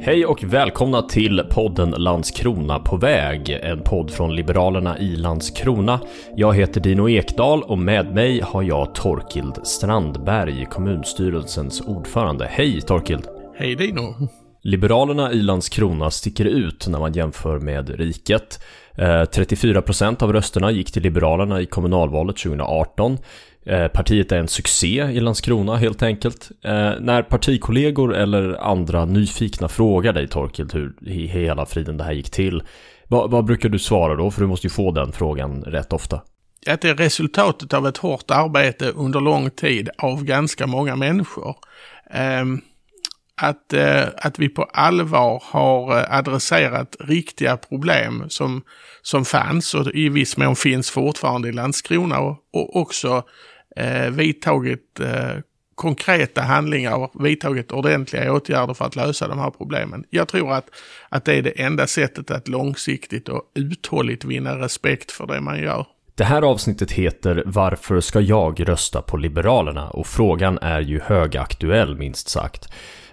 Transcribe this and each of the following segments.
Hej och välkomna till podden Landskrona på väg. En podd från Liberalerna i Landskrona. Jag heter Dino Ekdal och med mig har jag Torkild Strandberg, kommunstyrelsens ordförande. Hej Torkild! Hej Dino! Liberalerna i Landskrona sticker ut när man jämför med riket. 34% eh, av rösterna gick till Liberalerna i kommunalvalet 2018. Eh, partiet är en succé i Landskrona helt enkelt. Eh, när partikollegor eller andra nyfikna frågar dig Torkild hur i hela friden det här gick till. Vad, vad, brukar du svara då? För du måste ju få den frågan rätt ofta. Att det är resultatet av ett hårt arbete under lång tid av ganska många människor. Ehm, att, eh, att vi på allvar har eh, adresserat riktiga problem som, som fanns och i viss mån finns fortfarande i Landskrona och, och också eh, vidtagit eh, konkreta handlingar och vidtagit ordentliga åtgärder för att lösa de här problemen. Jag tror att, att det är det enda sättet att långsiktigt och uthålligt vinna respekt för det man gör. Det här avsnittet heter Varför ska jag rösta på Liberalerna? Och frågan är ju högaktuell minst sagt.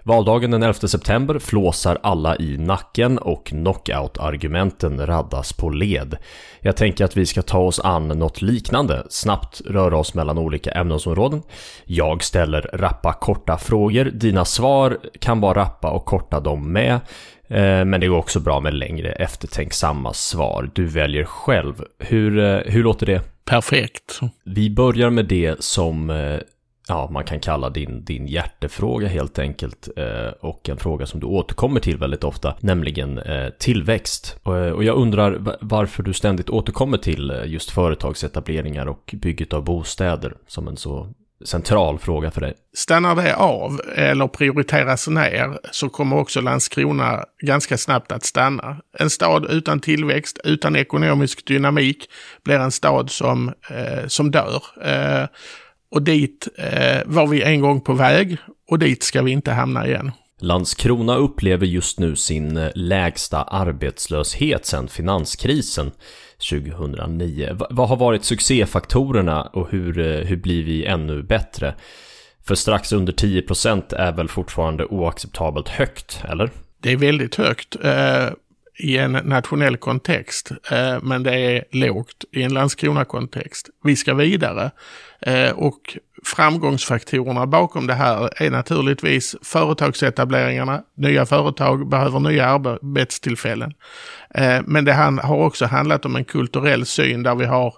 Valdagen den 11 september flåsar alla i nacken och knockout-argumenten raddas på led. Jag tänker att vi ska ta oss an något liknande, snabbt röra oss mellan olika ämnesområden. Jag ställer rappa korta frågor, dina svar kan vara rappa och korta dem med. Eh, men det går också bra med längre eftertänksamma svar. Du väljer själv. Hur, eh, hur låter det? Perfekt. Vi börjar med det som eh, ja, man kan kalla din, din hjärtefråga helt enkelt. Eh, och en fråga som du återkommer till väldigt ofta, nämligen eh, tillväxt. Och, och jag undrar varför du ständigt återkommer till eh, just företagsetableringar och bygget av bostäder som en så central fråga för dig. Stannar det av eller prioriteras ner så kommer också Landskrona ganska snabbt att stanna. En stad utan tillväxt, utan ekonomisk dynamik blir en stad som, eh, som dör. Eh, Eh, och dit eh, var vi en gång på väg och dit ska vi inte hamna igen. Landskrona upplever just nu sin eh, lägsta arbetslöshet sedan finanskrisen 2009. V vad har varit succéfaktorerna och hur, eh, hur blir vi ännu bättre? För strax under 10% är väl fortfarande oacceptabelt högt, eller? Det är väldigt högt. I en nationell kontext, eh, men det är lågt i en Landskrona-kontext. Vi ska vidare eh, och framgångsfaktorerna bakom det här är naturligtvis företagsetableringarna. Nya företag behöver nya arbetstillfällen. Eh, men det har också handlat om en kulturell syn där vi har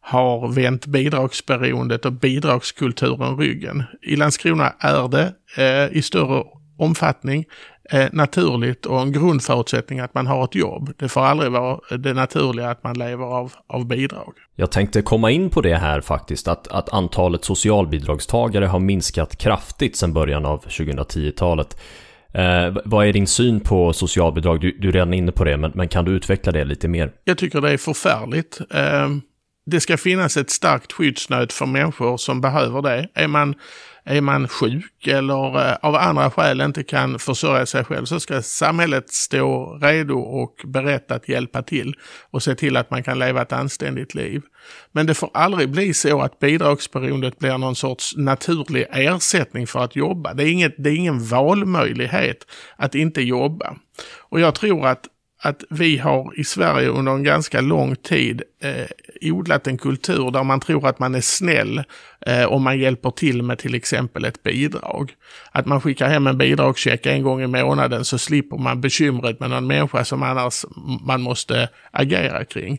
har vänt bidragsberoendet och bidragskulturen ryggen. I Landskrona är det eh, i större omfattning eh, naturligt och en grundförutsättning att man har ett jobb. Det får aldrig vara det naturliga att man lever av, av bidrag. Jag tänkte komma in på det här faktiskt, att, att antalet socialbidragstagare har minskat kraftigt sedan början av 2010-talet. Eh, vad är din syn på socialbidrag? Du, du är redan inne på det, men, men kan du utveckla det lite mer? Jag tycker det är förfärligt. Eh, det ska finnas ett starkt skyddsnät för människor som behöver det. Är man är man sjuk eller eh, av andra skäl inte kan försörja sig själv så ska samhället stå redo och berett att hjälpa till och se till att man kan leva ett anständigt liv. Men det får aldrig bli så att bidragsberoendet blir någon sorts naturlig ersättning för att jobba. Det är, inget, det är ingen valmöjlighet att inte jobba. Och jag tror att att vi har i Sverige under en ganska lång tid eh, odlat en kultur där man tror att man är snäll eh, om man hjälper till med till exempel ett bidrag. Att man skickar hem en bidragscheck en gång i månaden så slipper man bekymret med någon människa som annars man måste agera kring.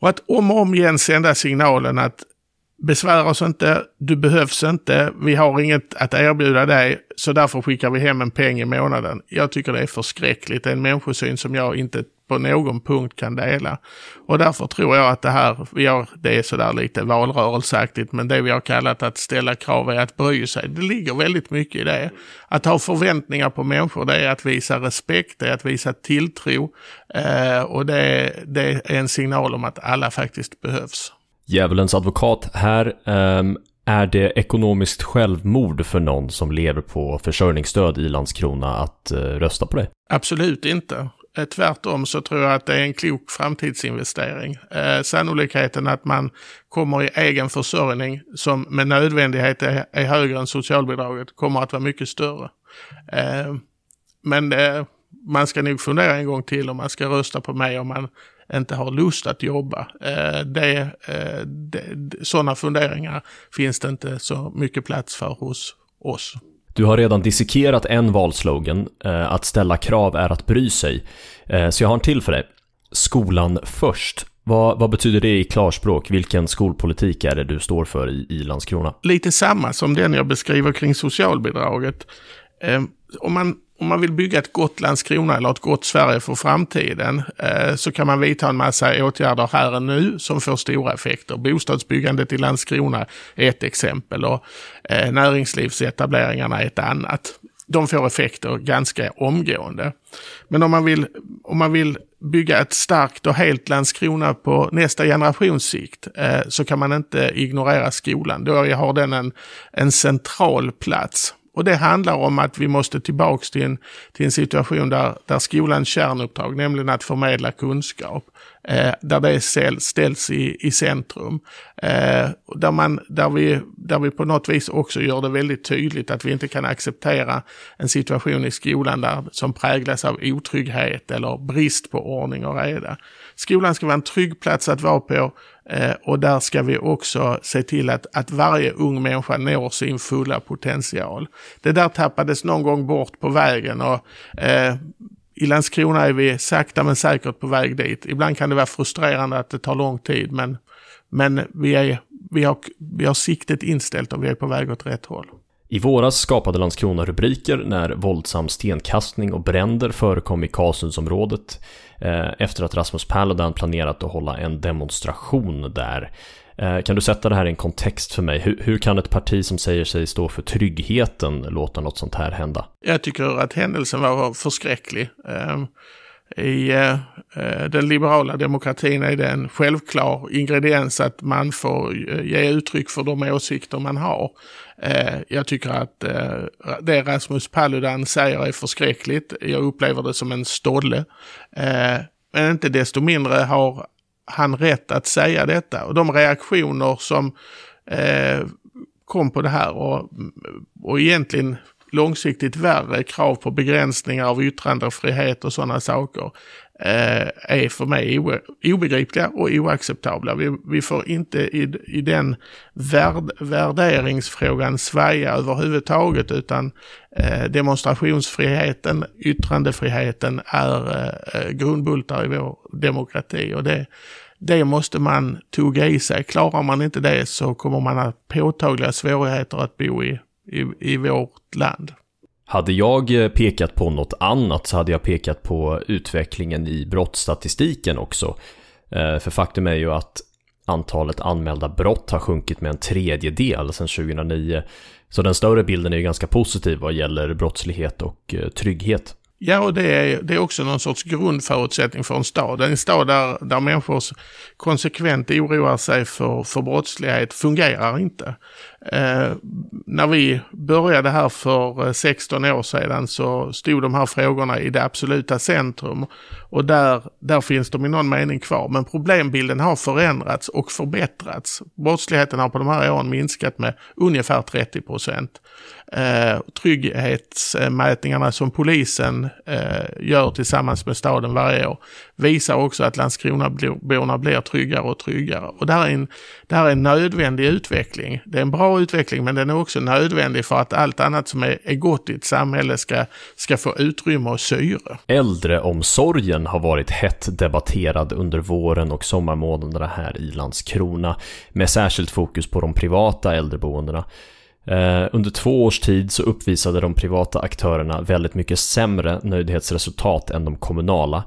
Och att om och om igen sända signalen att besvära oss inte, du behövs inte, vi har inget att erbjuda dig, så därför skickar vi hem en peng i månaden. Jag tycker det är förskräckligt, det är en människosyn som jag inte på någon punkt kan dela. Och därför tror jag att det här, ja, det är sådär lite valrörelseaktigt, men det vi har kallat att ställa krav är att bry sig. Det ligger väldigt mycket i det. Att ha förväntningar på människor, det är att visa respekt, det är att visa tilltro eh, och det, det är en signal om att alla faktiskt behövs. Djävulens advokat här. Um, är det ekonomiskt självmord för någon som lever på försörjningsstöd i Landskrona att uh, rösta på det? Absolut inte. Eh, tvärtom så tror jag att det är en klok framtidsinvestering. Eh, sannolikheten att man kommer i egen försörjning som med nödvändighet är, är högre än socialbidraget kommer att vara mycket större. Eh, men eh, man ska nog fundera en gång till om man ska rösta på mig om man inte har lust att jobba. Eh, det, eh, det, sådana funderingar finns det inte så mycket plats för hos oss. Du har redan dissekerat en valslogan, eh, att ställa krav är att bry sig. Så jag har en till för dig. Skolan först. Vad, vad, betyder det i klarspråk? Vilken skolpolitik är det du står för i, i Landskrona? Lite samma som den jag beskriver kring socialbidraget. Eh, om, man, om man vill bygga ett gott Landskrona eller ett gott Sverige för framtiden eh, så kan man vidta en massa åtgärder här och nu som får stora effekter. Bostadsbyggandet i Landskrona är ett exempel och eh, näringslivsetableringarna är ett annat de får effekter ganska omgående. Men om man vill, om man vill bygga ett starkt och helt Landskrona på nästa generations sikt eh, så kan man inte ignorera skolan. Då har den en, en central plats. Och det handlar om att vi måste tillbaks till en, till en situation där, där skolans kärnuppdrag, nämligen att förmedla kunskap, eh, där det ställs i, i centrum. Eh, där, man, där, vi, där vi på något vis också gör det väldigt tydligt att vi inte kan acceptera en situation i skolan där, som präglas av otrygghet eller brist på ordning och reda. Skolan ska vara en trygg plats att vara på eh, och där ska vi också se till att, att varje ung människa når sin fulla potential. Det där tappades någon gång bort på vägen och eh, i Landskrona är vi sakta men säkert på väg dit. Ibland kan det vara frustrerande att det tar lång tid, men, men vi, är, vi, har, vi har siktet inställt och vi är på väg åt rätt håll. I våras skapade Landskrona rubriker när våldsam stenkastning och bränder förekom i Karlsundsområdet eh, efter att Rasmus Paludan planerat att hålla en demonstration där. Eh, kan du sätta det här i en kontext för mig? Hur, hur, kan ett parti som säger sig stå för tryggheten låta något sånt här hända? Jag tycker att händelsen var förskräcklig. Ehm, I eh, den liberala demokratin är det en självklar ingrediens att man får eh, ge uttryck för de åsikter man har. Jag tycker att det Rasmus Paludan säger är förskräckligt. Jag upplever det som en stolle. Men inte desto mindre har han rätt att säga detta? Och de reaktioner som eh, kom på det här och, och egentligen långsiktigt värre krav på begränsningar av yttrandefrihet och sådana saker Eh, är för mig obegripliga och oacceptabla. Vi, vi får inte i, i den värd, värderingsfrågan svaja överhuvudtaget utan eh, demonstrationsfriheten, yttrandefriheten är eh, grundbultar i vår demokrati och det, det måste man tugga i sig. Klarar man inte det så kommer man att ha påtagliga svårigheter att bo i, i, i vårt land. Hade jag eh, pekat på något annat så hade jag pekat på utvecklingen i brottsstatistiken också. Eh, för faktum är ju att antalet anmälda brott har sjunkit med en tredjedel sedan 2009. Så den större bilden är ju ganska positiv vad gäller brottslighet och eh, trygghet. Ja, och det är, det är också någon sorts grundförutsättning för en stad. En stad där, där människor konsekvent oroar sig för, för brottslighet fungerar inte. Eh, när vi började här för eh, 16 år sedan så stod de här frågorna i det absoluta centrum. Och där, där finns de i någon mening kvar. Men problembilden har förändrats och förbättrats. Brottsligheten har på de här åren minskat med ungefär 30 procent. Eh, trygghetsmätningarna som polisen eh, gör tillsammans med staden varje år visar också att Landskronaborna blir tryggare och tryggare. Och det här, är en, det här är en nödvändig utveckling. Det är en bra utveckling men den är också nödvändig för att allt annat som är, är gott i ett samhälle ska, ska få utrymme och syre. Äldreomsorgen har varit hett debatterad under våren och sommarmånaderna här i Landskrona med särskilt fokus på de privata äldreboendena. Eh, under två års tid så uppvisade de privata aktörerna väldigt mycket sämre nöjdhetsresultat än de kommunala.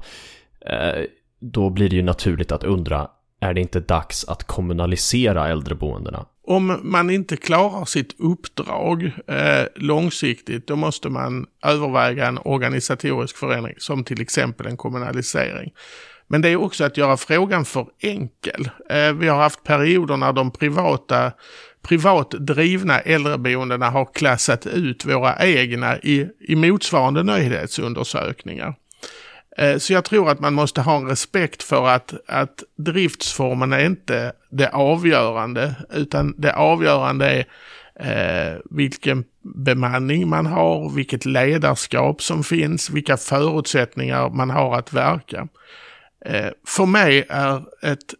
Eh, då blir det ju naturligt att undra, är det inte dags att kommunalisera äldreboendena? Om man inte klarar sitt uppdrag eh, långsiktigt, då måste man överväga en organisatorisk förändring, som till exempel en kommunalisering. Men det är också att göra frågan för enkel. Eh, vi har haft perioder när de privata privat drivna äldreboendena har klassat ut våra egna i, i motsvarande nöjdhetsundersökningar. Eh, så jag tror att man måste ha en respekt för att, att driftsformen är inte det avgörande, utan det avgörande är eh, vilken, bemanning man har, vilket ledarskap som finns, vilka förutsättningar man har att verka. Eh, för mig är ett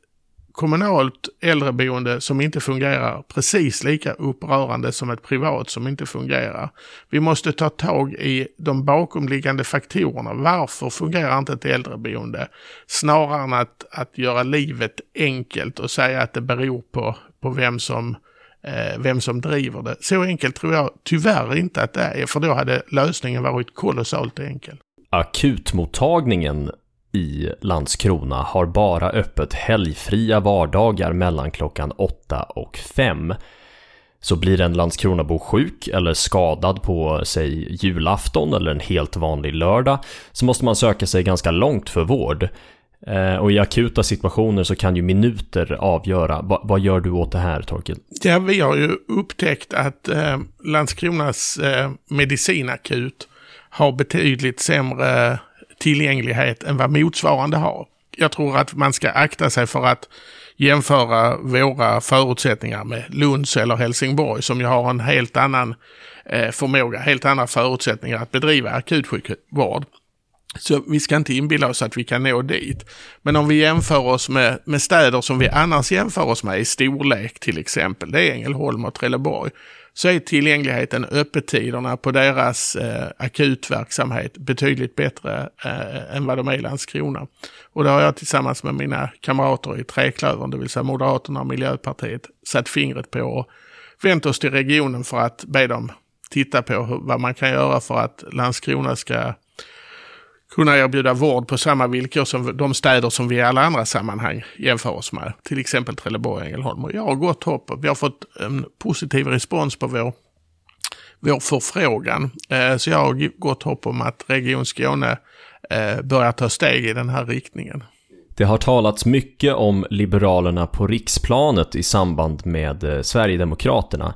kommunalt äldreboende som inte fungerar precis lika upprörande som ett privat som inte fungerar. Vi måste ta tag i de bakomliggande faktorerna. Varför fungerar inte ett äldreboende? Snarare än att, att göra livet enkelt och säga att det beror på, på vem som eh, vem som driver det. Så enkelt tror jag tyvärr inte att det är, för då hade lösningen varit kolossalt enkel. Akutmottagningen i Landskrona har bara öppet helgfria vardagar mellan klockan 8 och 5. Så blir en Landskronabo sjuk eller skadad på, säg julafton eller en helt vanlig lördag så måste man söka sig ganska långt för vård. Eh, och i akuta situationer så kan ju minuter avgöra. Va, vad gör du åt det här, Torkel? Ja, vi har ju upptäckt att eh, Landskronas eh, medicinakut har betydligt sämre tillgänglighet än vad motsvarande har. Jag tror att man ska akta sig för att jämföra våra förutsättningar med Lunds eller Helsingborg som ju har en helt annan eh, förmåga, helt andra förutsättningar att bedriva akutsjukvård. Så vi ska inte inbilla oss att vi kan nå dit. Men om vi jämför oss med, med städer som vi annars jämför oss med i storlek till exempel, det är Ängelholm och Trelleborg, så är tillgängligheten, öppettiderna på deras eh, akutverksamhet betydligt bättre eh, än vad de är i Landskrona. Och det har jag tillsammans med mina kamrater i Treklövern, det vill säga Moderaterna och Miljöpartiet, satt fingret på och vänt oss till regionen för att be dem titta på hur, vad man kan göra för att Landskrona ska kunna erbjuda vård på samma villkor som de städer som vi i alla andra sammanhang jämför oss med. Till exempel Trelleborg och Ängelholm. Och jag har gott hopp. Vi har fått en positiv respons på vår, vår förfrågan. Eh, så jag har gott hopp om att Region Skåne eh, börjar ta steg i den här riktningen. Det har talats mycket om Liberalerna på riksplanet i samband med eh, Sverigedemokraterna.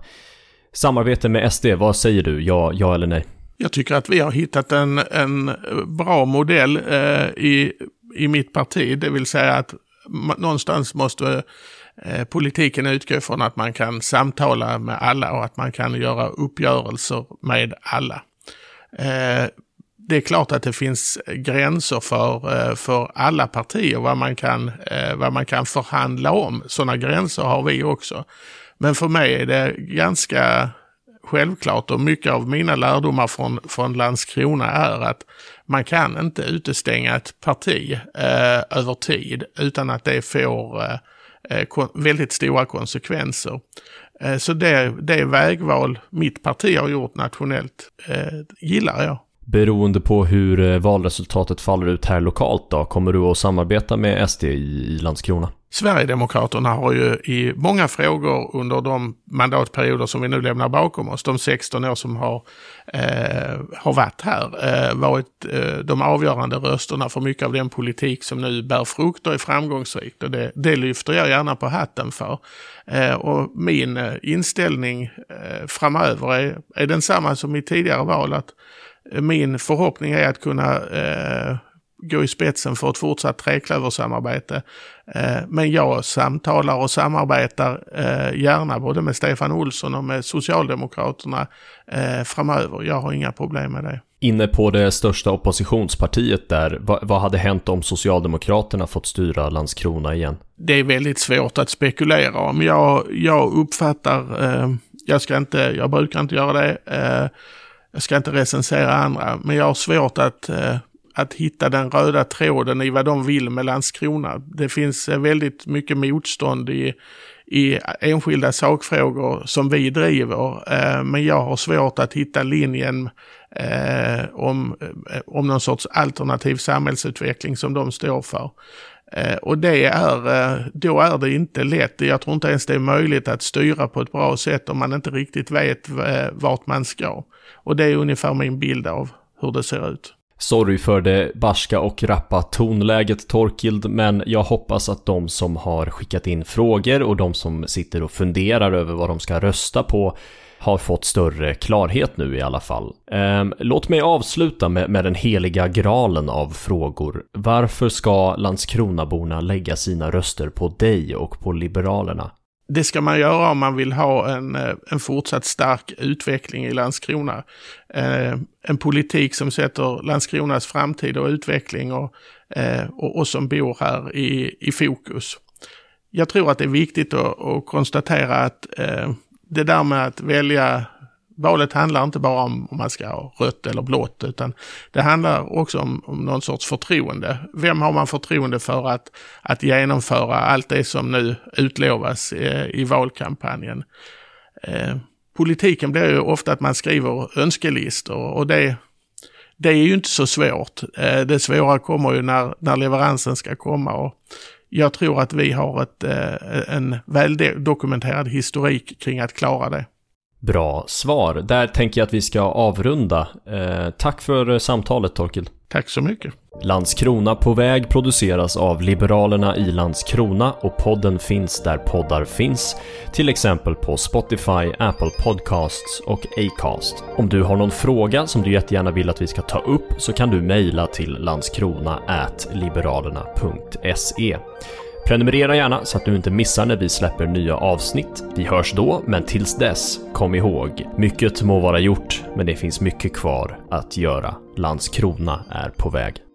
Samarbete med SD, vad säger du? Ja, ja eller nej? Jag tycker att vi har hittat en, en bra modell eh, i, i mitt parti, det vill säga att någonstans måste eh, politiken utgå från att man kan samtala med alla och att man kan göra uppgörelser med alla. Eh, det är klart att det finns gränser för, eh, för alla partier vad man, kan, eh, vad man kan förhandla om. Sådana gränser har vi också. Men för mig är det ganska självklart och mycket av mina lärdomar från, från Landskrona är att man kan inte utestänga ett parti eh, över tid utan att det får eh, eh väldigt stora konsekvenser. Eh, så det, det vägval mitt parti har gjort nationellt eh, gillar jag. Beroende på hur eh, valresultatet faller ut här lokalt då, kommer du att samarbeta med SD i, i Landskrona? Sverigedemokraterna har ju i många frågor under de mandatperioder som vi nu lämnar bakom oss, de 16 år som har, eh, har varit här, eh, varit eh, de avgörande rösterna för mycket av den politik som nu bär frukt och är framgångsrikt. Och det, det lyfter jag gärna på hatten för. Eh, och min eh, inställning eh, framöver är, är densamma som i tidigare val, att min förhoppning är att kunna eh, gå i spetsen för ett fortsatt treklöversamarbete. Eh, men jag samtalar och samarbetar eh, gärna både med Stefan Olsson och med Socialdemokraterna eh, framöver. Jag har inga problem med det. Inne på det största oppositionspartiet där, vad, vad hade hänt om Socialdemokraterna fått styra Landskrona igen? Det är väldigt svårt att spekulera om. Jag, jag uppfattar, jag ska inte, jag brukar inte göra det, jag ska inte recensera andra, men jag har svårt att eh, att hitta den röda tråden i vad de vill med Landskrona. Det finns eh, väldigt mycket motstånd i, i enskilda sakfrågor som vi driver. Eh, men jag har svårt att hitta linjen om, om någon sorts alternativ samhällsutveckling som de står för. Eh, och det är, eh, då är det inte lätt. Jag tror inte ens det är möjligt att styra på ett bra sätt om man inte riktigt vet eh, vart man ska. Och det är ungefär min bild av hur det ser ut. Sorry för det barska och rappa tonläget Torkild, men jag hoppas att de som har skickat in frågor och de som sitter och funderar över vad de ska rösta på har fått större klarhet nu i alla fall. Ehm, låt mig avsluta med, med den heliga graalen av frågor. Varför ska Landskronaborna lägga sina röster på dig och på Liberalerna? det ska man göra om man vill ha en, eh, en fortsatt stark utveckling i Landskrona. Eh, en politik som sätter Landskronas framtid och utveckling och, eh, och oss som bor här i, i fokus. Jag tror att det är viktigt att, att konstatera att eh, det där med att välja valet handlar inte bara om om man ska ha rött eller blått, utan det handlar också om, om någon sorts förtroende. Vem har man förtroende för att, att genomföra allt det som nu utlovas i, i valkampanjen? Eh, politiken blir ju ofta att man skriver önskelistor och det, det är ju inte så svårt. Eh, det svåra kommer ju när, när leveransen ska komma. Och jag tror att vi har ett, eh, en väldokumenterad historik kring att klara det. Bra svar. Där tänker jag att vi ska avrunda. Eh, tack för eh, samtalet Torkel. Tack så mycket. Landskrona på väg produceras av Liberalerna i Landskrona och podden finns där poddar finns. Till exempel på Spotify, Apple Podcasts och Acast. Om du har någon fråga som du jättegärna vill att vi ska ta upp så kan du mejla till landskrona.liberalerna.se. Prenumerera gärna så att du inte missar när vi släpper nya avsnitt. Vi hörs då, men tills dess, kom ihåg, mycket må vara gjort, men det finns mycket kvar att göra. Landskrona är på väg.